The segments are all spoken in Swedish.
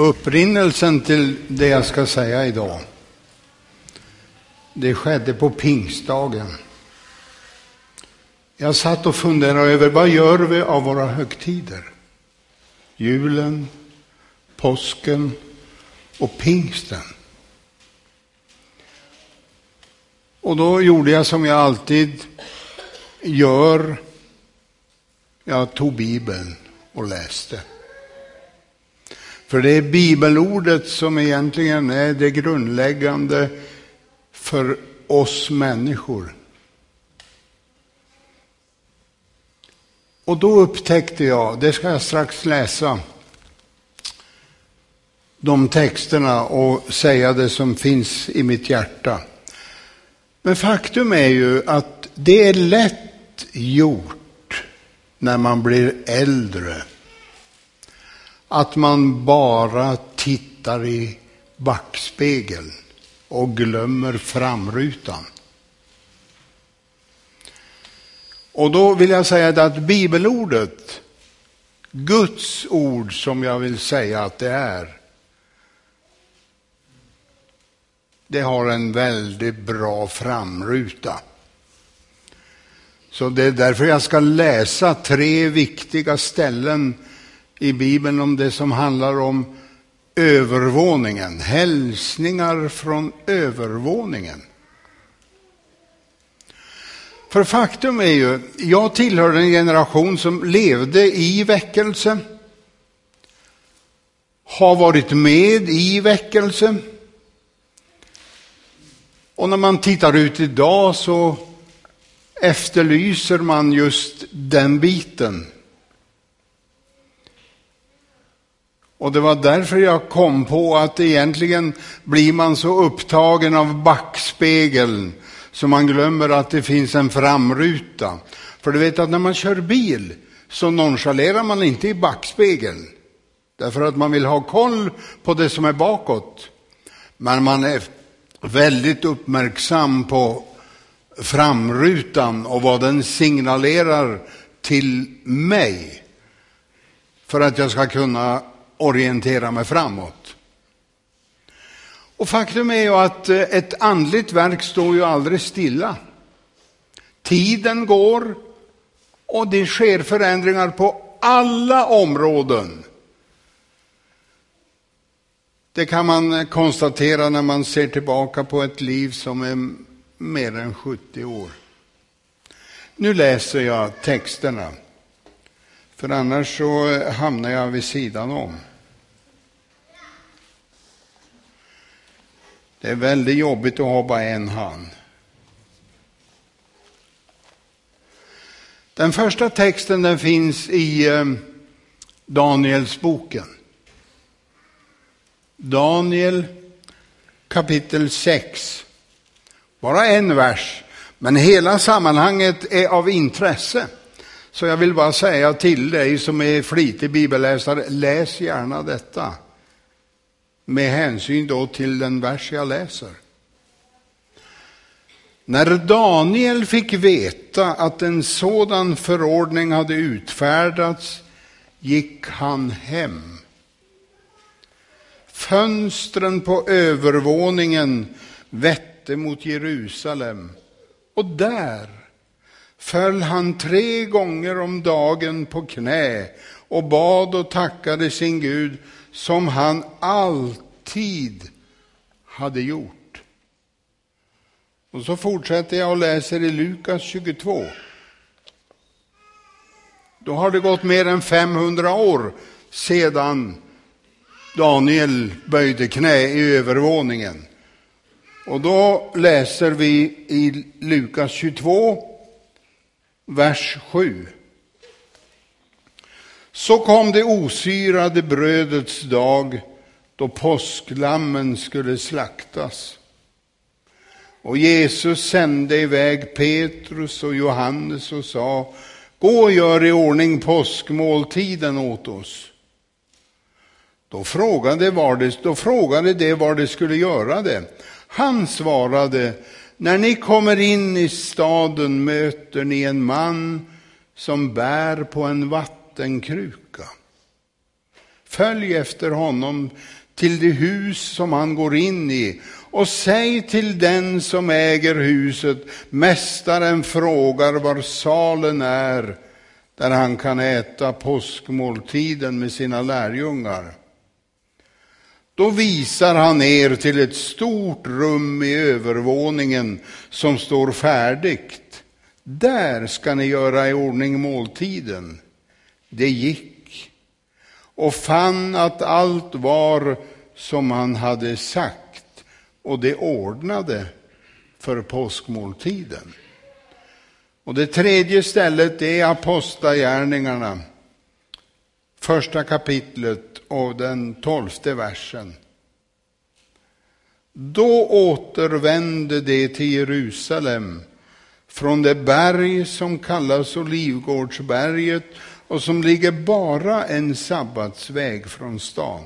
Upprinnelsen till det jag ska säga idag, det skedde på pingstdagen. Jag satt och funderade över vad gör vi av våra högtider? Julen, påsken och pingsten. Och då gjorde jag som jag alltid gör. Jag tog Bibeln och läste. För det är bibelordet som egentligen är det grundläggande för oss människor. Och då upptäckte jag, det ska jag strax läsa, de texterna och säga det som finns i mitt hjärta. Men faktum är ju att det är lätt gjort när man blir äldre att man bara tittar i backspegeln och glömmer framrutan. Och då vill jag säga att bibelordet, Guds ord som jag vill säga att det är, det har en väldigt bra framruta. Så det är därför jag ska läsa tre viktiga ställen i Bibeln om det som handlar om övervåningen, hälsningar från övervåningen. För faktum är ju, jag tillhör en generation som levde i väckelse, har varit med i väckelse. Och när man tittar ut idag så efterlyser man just den biten. Och det var därför jag kom på att egentligen blir man så upptagen av backspegeln så man glömmer att det finns en framruta. För du vet att när man kör bil så nonchalerar man inte i backspegeln. Därför att man vill ha koll på det som är bakåt. Men man är väldigt uppmärksam på framrutan och vad den signalerar till mig. För att jag ska kunna orientera mig framåt. Och faktum är ju att eh, ett andligt verk står ju aldrig stilla. Tiden går och det sker förändringar på alla områden. Det kan man eh, konstatera när man ser tillbaka på ett liv som är mer än 70 år. Nu läser jag texterna, för annars så eh, hamnar jag vid sidan om. Det är väldigt jobbigt att ha bara en hand. Den första texten den finns i eh, Daniels Danielsboken. Daniel kapitel 6. Bara en vers, men hela sammanhanget är av intresse. Så jag vill bara säga till dig som är flitig bibelläsare, läs gärna detta med hänsyn då till den vers jag läser. När Daniel fick veta att en sådan förordning hade utfärdats gick han hem. Fönstren på övervåningen vette mot Jerusalem och där föll han tre gånger om dagen på knä och bad och tackade sin Gud som han alltid hade gjort. Och så fortsätter jag och läser i Lukas 22. Då har det gått mer än 500 år sedan Daniel böjde knä i övervåningen. Och då läser vi i Lukas 22, vers 7. Så kom det osyrade brödets dag då påsklammen skulle slaktas. Och Jesus sände iväg Petrus och Johannes och sa, gå och gör i ordning påskmåltiden åt oss. Då frågade, var det, då frågade det var det skulle göra det. Han svarade, när ni kommer in i staden möter ni en man som bär på en vatten vattenkruka. Följ efter honom till det hus som han går in i och säg till den som äger huset, mästaren frågar var salen är där han kan äta påskmåltiden med sina lärjungar. Då visar han er till ett stort rum i övervåningen som står färdigt. Där ska ni göra i ordning måltiden. Det gick och fann att allt var som han hade sagt och det ordnade för påskmåltiden. Och det tredje stället är Apostlagärningarna, första kapitlet och den tolfte versen. Då återvände de till Jerusalem från det berg som kallas Olivgårdsberget och som ligger bara en sabbatsväg från stan.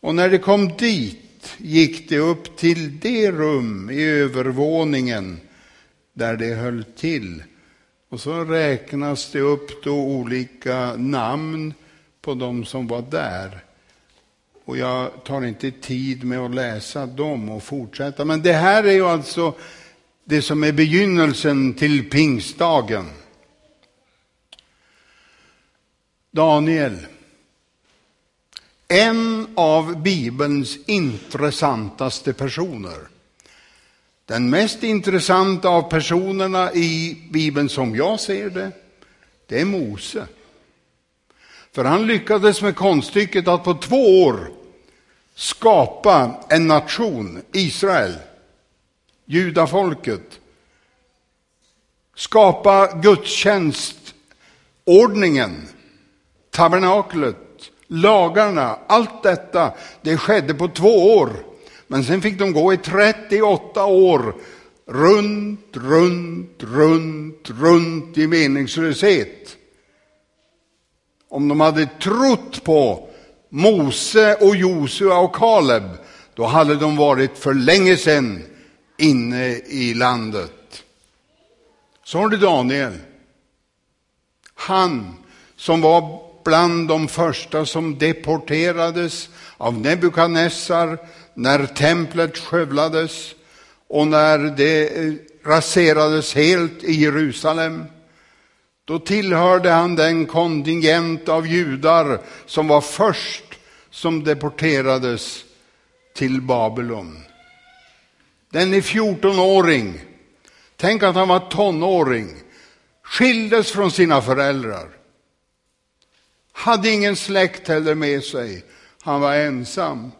Och när de kom dit gick de upp till det rum i övervåningen där de höll till. Och så räknas det upp då olika namn på de som var där. Och jag tar inte tid med att läsa dem och fortsätta. Men det här är ju alltså det som är begynnelsen till pingstdagen. Daniel. En av Bibelns intressantaste personer. Den mest intressanta av personerna i Bibeln som jag ser det, det är Mose. För han lyckades med konststycket att på två år skapa en nation, Israel, judafolket. Skapa gudstjänstordningen, tabernaklet, lagarna, allt detta, det skedde på två år. Men sen fick de gå i 38 år runt, runt, runt, runt i meningslöshet. Om de hade trott på Mose och Josua och Kaleb, då hade de varit för länge sedan inne i landet. Så har du Daniel. Han som var bland de första som deporterades av Nebukadnessar när templet skövlades och när det eh, raserades helt i Jerusalem. Då tillhörde han den kontingent av judar som var först som deporterades till Babylon. Den är 14-åring. Tänk att han var tonåring. Skildes från sina föräldrar. Hade ingen släkt heller med sig. Han var ensam.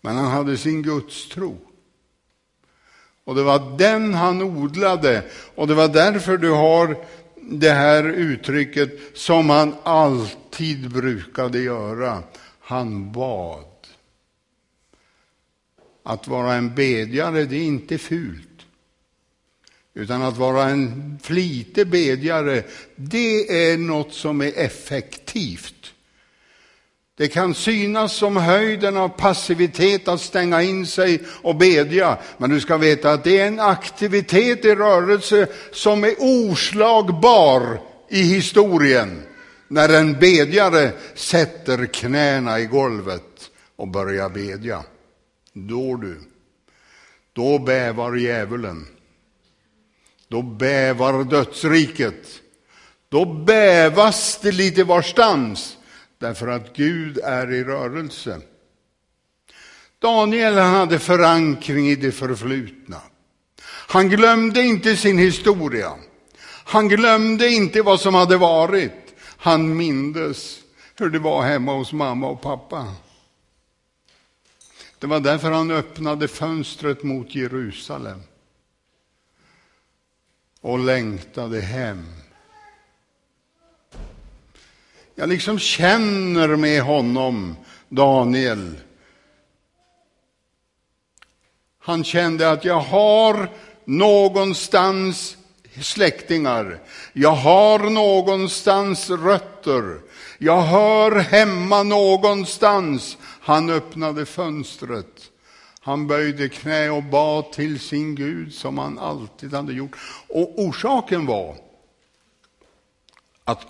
Men han hade sin gudstro. Och det var den han odlade. Och det var därför du har det här uttrycket som han alltid brukade göra. Han bad. Att vara en bedjare, det är inte fult. Utan att vara en flitig bedjare, det är något som är effektivt. Det kan synas som höjden av passivitet att stänga in sig och bedja, men du ska veta att det är en aktivitet i rörelse som är oslagbar i historien när en bedjare sätter knäna i golvet och börjar bedja. Då du, då bävar djävulen. Då bävar dödsriket. Då bävas det lite varstans därför att Gud är i rörelse. Daniel hade förankring i det förflutna. Han glömde inte sin historia. Han glömde inte vad som hade varit. Han mindes hur det var hemma hos mamma och pappa. Det var därför han öppnade fönstret mot Jerusalem och längtade hem. Jag liksom känner med honom, Daniel. Han kände att jag har någonstans släktingar. Jag har någonstans rötter. Jag hör hemma någonstans. Han öppnade fönstret. Han böjde knä och bad till sin Gud som han alltid hade gjort. Och orsaken var att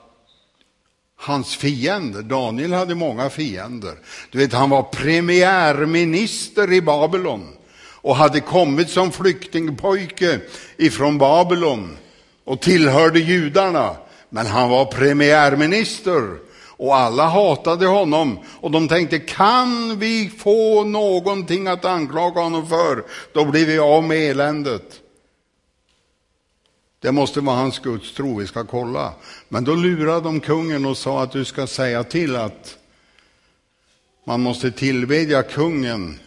hans fiender. Daniel hade många fiender. Du vet, han var premiärminister i Babylon och hade kommit som flyktingpojke ifrån Babylon och tillhörde judarna. Men han var premiärminister och alla hatade honom och de tänkte kan vi få någonting att anklaga honom för, då blir vi av med eländet. Det måste vara hans Guds tro, vi ska kolla. Men då lurade de kungen och sa att du ska säga till att man måste tillbedja kungen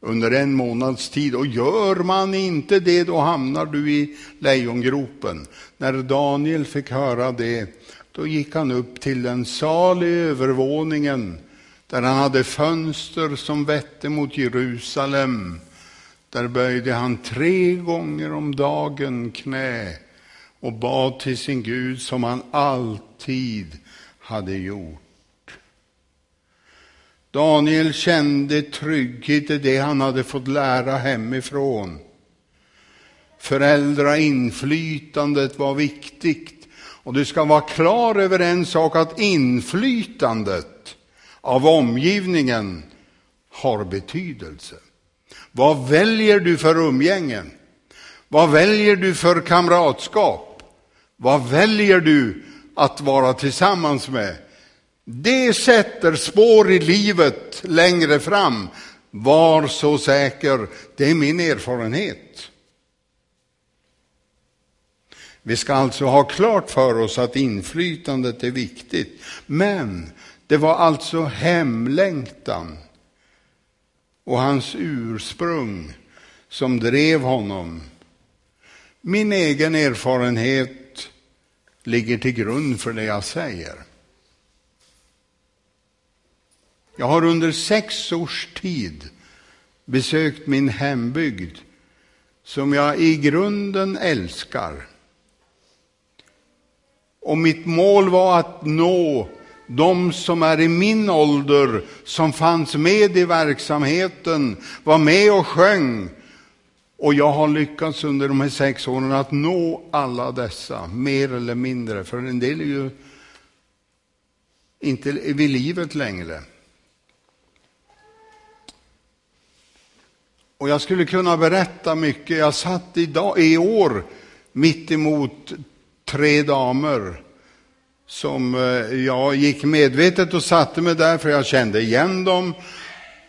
under en månads tid. Och gör man inte det, då hamnar du i lejongropen. När Daniel fick höra det, då gick han upp till den sal i övervåningen där han hade fönster som vette mot Jerusalem. Där böjde han tre gånger om dagen knä och bad till sin Gud som han alltid hade gjort. Daniel kände trygghet i det han hade fått lära hemifrån. Föräldrainflytandet var viktigt. Och du ska vara klar över en sak, att inflytandet av omgivningen har betydelse. Vad väljer du för umgänge? Vad väljer du för kamratskap? Vad väljer du att vara tillsammans med? Det sätter spår i livet längre fram. Var så säker, det är min erfarenhet. Vi ska alltså ha klart för oss att inflytandet är viktigt. Men det var alltså hemlängtan och hans ursprung som drev honom. Min egen erfarenhet ligger till grund för det jag säger. Jag har under sex års tid besökt min hembygd som jag i grunden älskar. Och mitt mål var att nå de som är i min ålder, som fanns med i verksamheten, var med och sjöng, och jag har lyckats under de här sex åren att nå alla dessa, mer eller mindre, för en del är ju inte vid livet längre. Och jag skulle kunna berätta mycket. Jag satt idag, i år mitt emot tre damer som eh, jag gick medvetet och satte mig där för jag kände igen dem.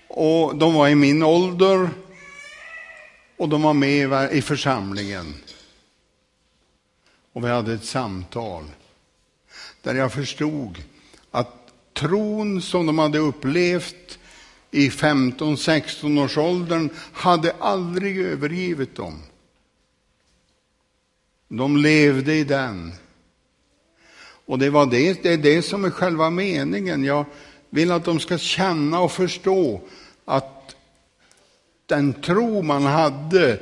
Och de var i min ålder och de var med i församlingen. Och vi hade ett samtal där jag förstod att tron som de hade upplevt i 15-16 års åldern hade aldrig övergivit dem. De levde i den. Och det, var det, det är det som är själva meningen. Jag vill att de ska känna och förstå att den tro man hade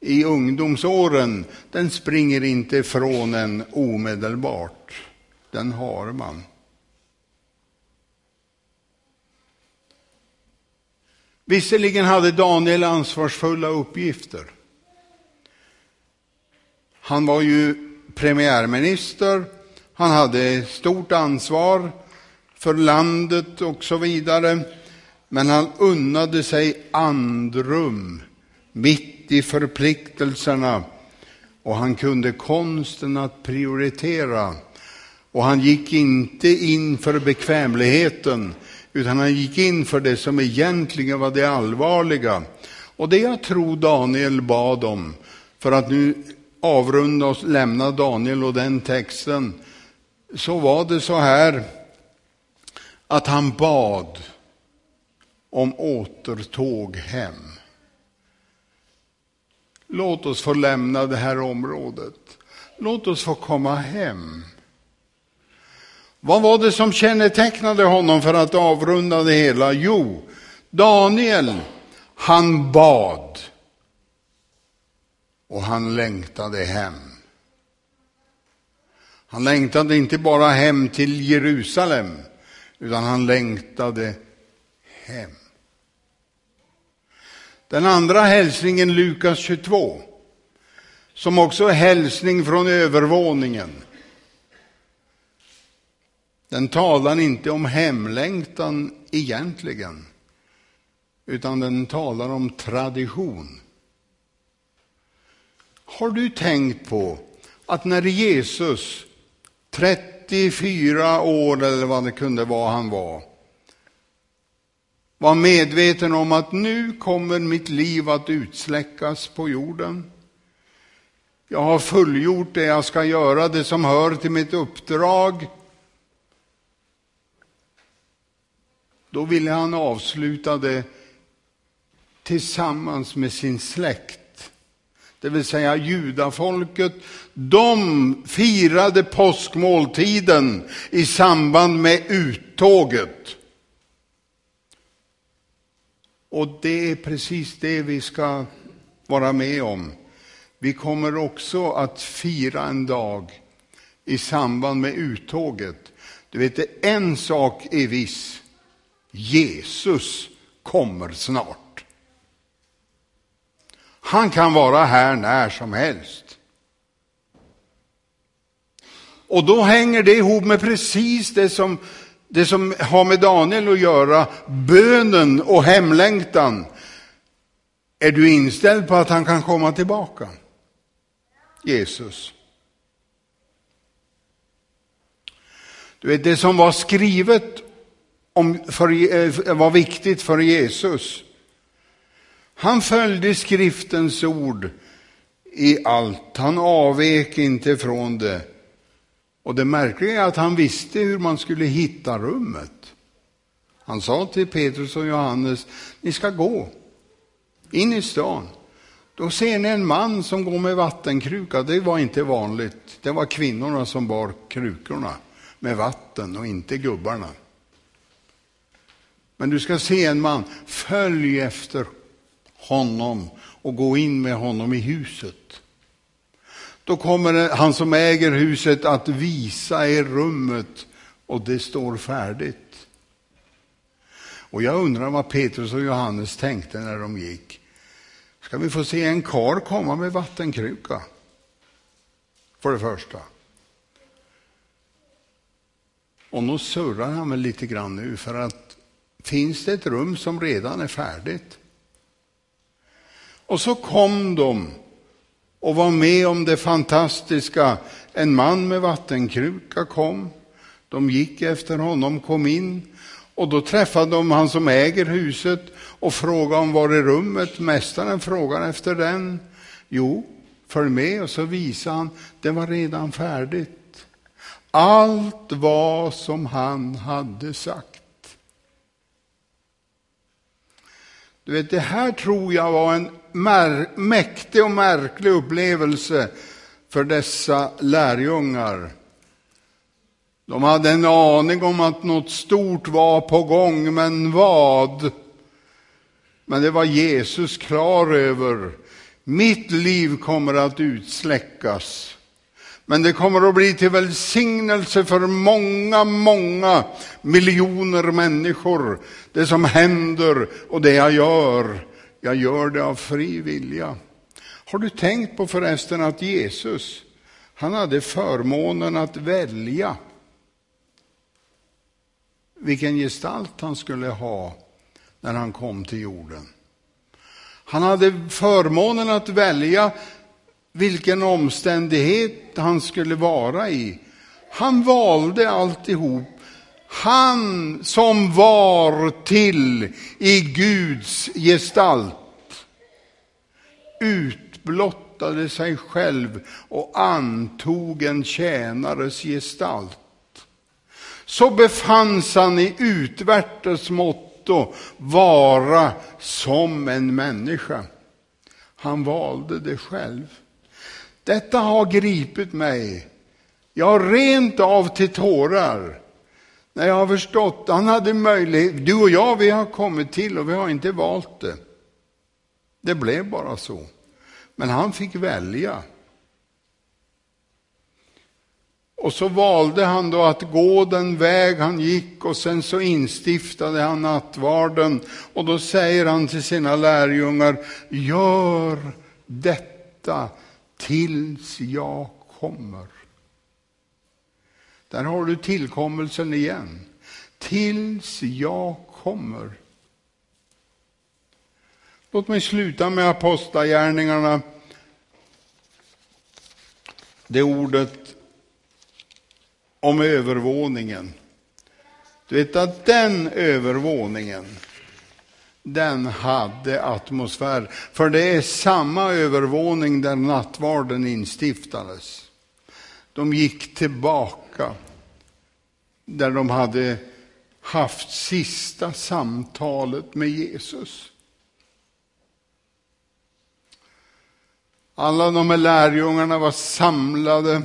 i ungdomsåren, den springer inte ifrån en omedelbart. Den har man. Visserligen hade Daniel ansvarsfulla uppgifter. Han var ju premiärminister, han hade stort ansvar för landet och så vidare. Men han unnade sig andrum mitt i förpliktelserna och han kunde konsten att prioritera. Och han gick inte in för bekvämligheten, utan han gick in för det som egentligen var det allvarliga. Och det jag tror Daniel bad om, för att nu avrunda och lämna Daniel och den texten, så var det så här att han bad om återtåg hem. Låt oss få lämna det här området. Låt oss få komma hem. Vad var det som kännetecknade honom för att avrunda det hela? Jo, Daniel, han bad och han längtade hem. Han längtade inte bara hem till Jerusalem, utan han längtade hem. Den andra hälsningen, Lukas 22, som också är hälsning från övervåningen. Den talar inte om hemlängtan egentligen, utan den talar om tradition. Har du tänkt på att när Jesus, 34 år eller vad det kunde vara han var, var medveten om att nu kommer mitt liv att utsläckas på jorden. Jag har fullgjort det jag ska göra, det som hör till mitt uppdrag. Då ville han avsluta det tillsammans med sin släkt det vill säga judafolket, de firade påskmåltiden i samband med uttåget. Och det är precis det vi ska vara med om. Vi kommer också att fira en dag i samband med uttåget. Du vet, en sak är viss. Jesus kommer snart. Han kan vara här när som helst. Och då hänger det ihop med precis det som, det som har med Daniel att göra, bönen och hemlängtan. Är du inställd på att han kan komma tillbaka? Jesus. Du vet, det som var skrivet om, för, eh, var viktigt för Jesus han följde skriftens ord i allt. Han avvek inte från det. Och det märkliga är att han visste hur man skulle hitta rummet. Han sa till Petrus och Johannes, ni ska gå in i stan. Då ser ni en man som går med vattenkruka. Det var inte vanligt. Det var kvinnorna som bar krukorna med vatten och inte gubbarna. Men du ska se en man, följ efter honom och gå in med honom i huset. Då kommer han som äger huset att visa er rummet och det står färdigt. Och jag undrar vad Petrus och Johannes tänkte när de gick. Ska vi få se en kar komma med vattenkruka? För det första. Och nu surrar han väl lite grann nu för att finns det ett rum som redan är färdigt? Och så kom de och var med om det fantastiska. En man med vattenkruka kom. De gick efter honom, kom in och då träffade de han som äger huset och frågade om var i rummet. Mästaren frågar efter den. Jo, följ med och så visade han, det var redan färdigt. Allt var som han hade sagt. Du vet, det här tror jag var en mäktig och märklig upplevelse för dessa lärjungar. De hade en aning om att något stort var på gång, men vad? Men det var Jesus klar över. Mitt liv kommer att utsläckas. Men det kommer att bli till välsignelse för många, många miljoner människor. Det som händer och det jag gör, jag gör det av fri vilja. Har du tänkt på förresten att Jesus, han hade förmånen att välja vilken gestalt han skulle ha när han kom till jorden. Han hade förmånen att välja vilken omständighet han skulle vara i. Han valde alltihop. Han som var till i Guds gestalt utblottade sig själv och antog en tjänares gestalt. Så befanns han i utvärtes motto vara som en människa. Han valde det själv. Detta har gripit mig. Jag har rent av till tårar när jag har förstått. Han hade möjlighet. Du och jag, vi har kommit till och vi har inte valt det. Det blev bara så. Men han fick välja. Och så valde han då att gå den väg han gick och sen så instiftade han nattvarden. Och då säger han till sina lärjungar, gör detta tills jag kommer. Där har du tillkommelsen igen. Tills jag kommer. Låt mig sluta med apostlagärningarna. Det ordet om övervåningen. Du vet att den övervåningen, den hade atmosfär. För det är samma övervåning där nattvarden instiftades. De gick tillbaka där de hade haft sista samtalet med Jesus. Alla de här lärjungarna var samlade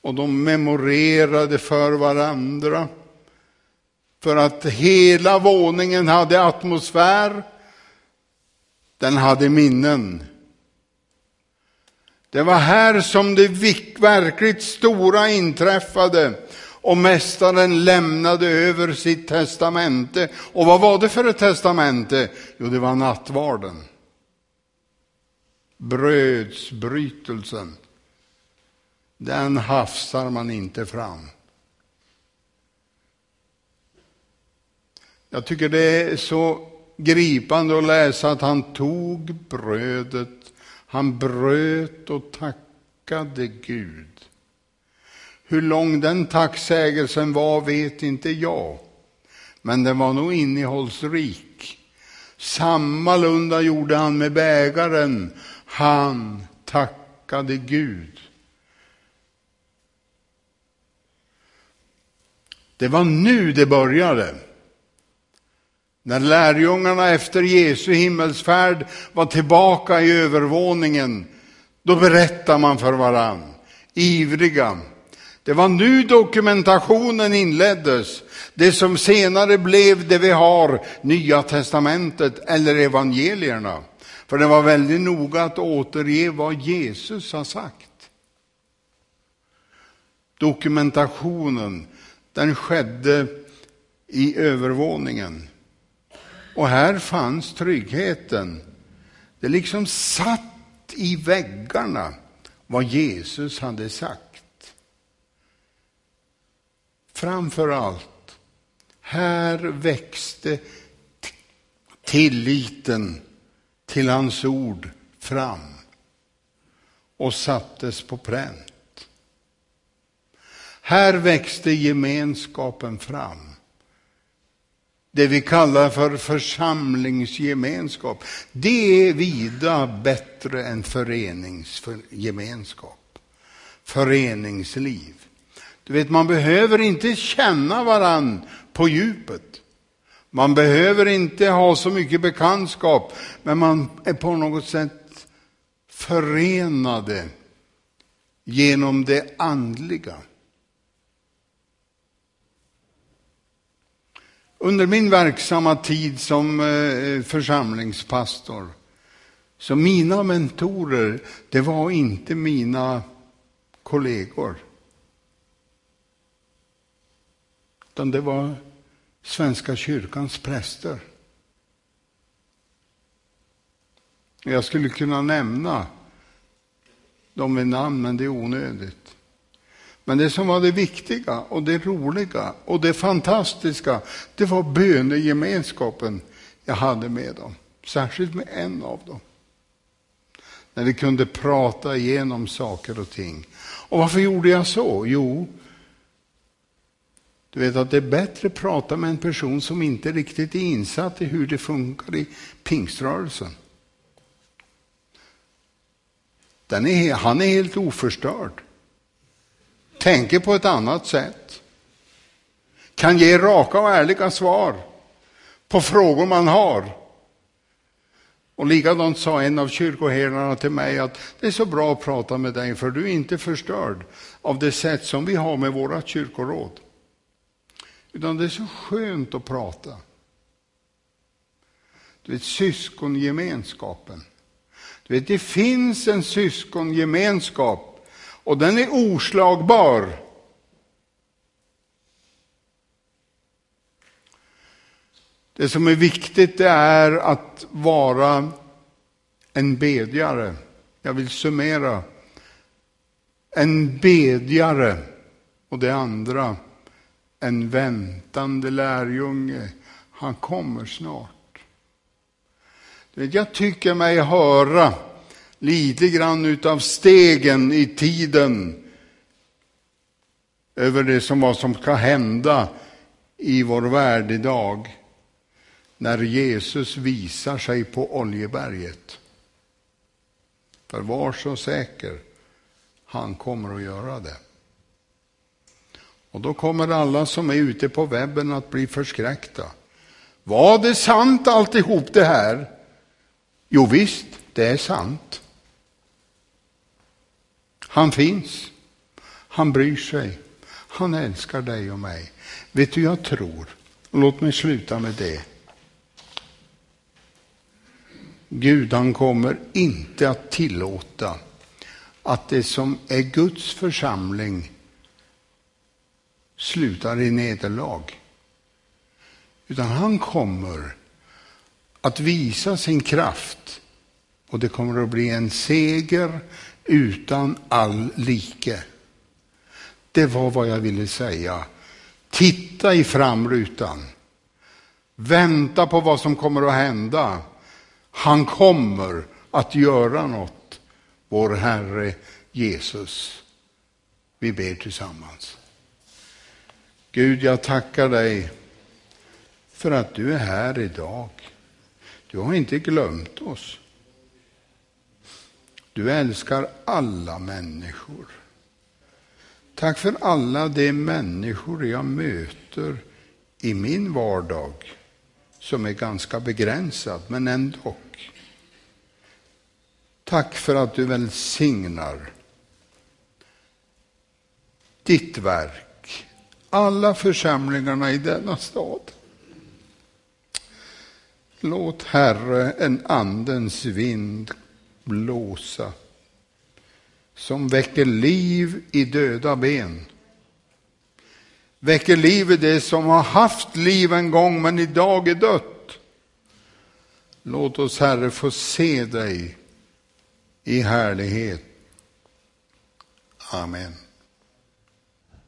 och de memorerade för varandra. För att hela våningen hade atmosfär, den hade minnen. Det var här som det verkligt stora inträffade och mästaren lämnade över sitt testamente. Och vad var det för ett testamente? Jo, det var nattvarden. Brödsbrytelsen. Den hafsar man inte fram. Jag tycker det är så gripande att läsa att han tog brödet, han bröt och tackade Gud. Hur lång den tacksägelsen var vet inte jag, men den var nog innehållsrik. Sammalunda gjorde han med bägaren. Han tackade Gud. Det var nu det började. När lärjungarna efter Jesu himmelsfärd var tillbaka i övervåningen, då berättar man för varann, ivriga. Det var nu dokumentationen inleddes, det som senare blev det vi har, Nya testamentet eller evangelierna. För det var väldigt noga att återge vad Jesus har sagt. Dokumentationen, den skedde i övervåningen. Och här fanns tryggheten. Det liksom satt i väggarna vad Jesus hade sagt. Framför allt, här växte tilliten till hans ord fram och sattes på pränt. Här växte gemenskapen fram det vi kallar för församlingsgemenskap, det är vida bättre än föreningsgemenskap, föreningsliv. Du vet, man behöver inte känna varann på djupet. Man behöver inte ha så mycket bekantskap, men man är på något sätt förenade genom det andliga. Under min verksamma tid som eh, församlingspastor, så mina mentorer, det var inte mina kollegor. Utan det var Svenska kyrkans präster. Jag skulle kunna nämna dem vid namn, men det är onödigt. Men det som var det viktiga och det roliga och det fantastiska, det var bönegemenskapen jag hade med dem. Särskilt med en av dem. När vi kunde prata igenom saker och ting. Och varför gjorde jag så? Jo, du vet att det är bättre att prata med en person som inte riktigt är insatt i hur det funkar i pingströrelsen. Den är, han är helt oförstörd tänker på ett annat sätt, kan ge raka och ärliga svar på frågor man har. Och likadant sa en av kyrkoherdarna till mig att det är så bra att prata med dig för du är inte förstörd av det sätt som vi har med våra kyrkoråd. Utan det är så skönt att prata. Du vet, syskongemenskapen. Du vet, det finns en syskongemenskap och den är oslagbar. Det som är viktigt det är att vara en bedjare. Jag vill summera. En bedjare Och det andra, en väntande lärjunge. Han kommer snart. Jag tycker mig höra lite grann utav stegen i tiden över det som vad som ska hända i vår värld idag när Jesus visar sig på Oljeberget. För var så säker, han kommer att göra det. Och då kommer alla som är ute på webben att bli förskräckta. Var det sant alltihop det här? Jo visst, det är sant. Han finns. Han bryr sig. Han älskar dig och mig. Vet du, jag tror, låt mig sluta med det. Gud, han kommer inte att tillåta att det som är Guds församling slutar i nederlag. Utan han kommer att visa sin kraft och det kommer att bli en seger utan all like. Det var vad jag ville säga. Titta i framrutan. Vänta på vad som kommer att hända. Han kommer att göra något, vår Herre Jesus. Vi ber tillsammans. Gud, jag tackar dig för att du är här idag. Du har inte glömt oss. Du älskar alla människor. Tack för alla de människor jag möter i min vardag som är ganska begränsad, men ändå. Tack för att du välsignar ditt verk, alla församlingarna i denna stad. Låt Herre en andens vind blåsa som väcker liv i döda ben. Väcker liv i det som har haft liv en gång men idag är dött. Låt oss Herre få se dig i härlighet. Amen.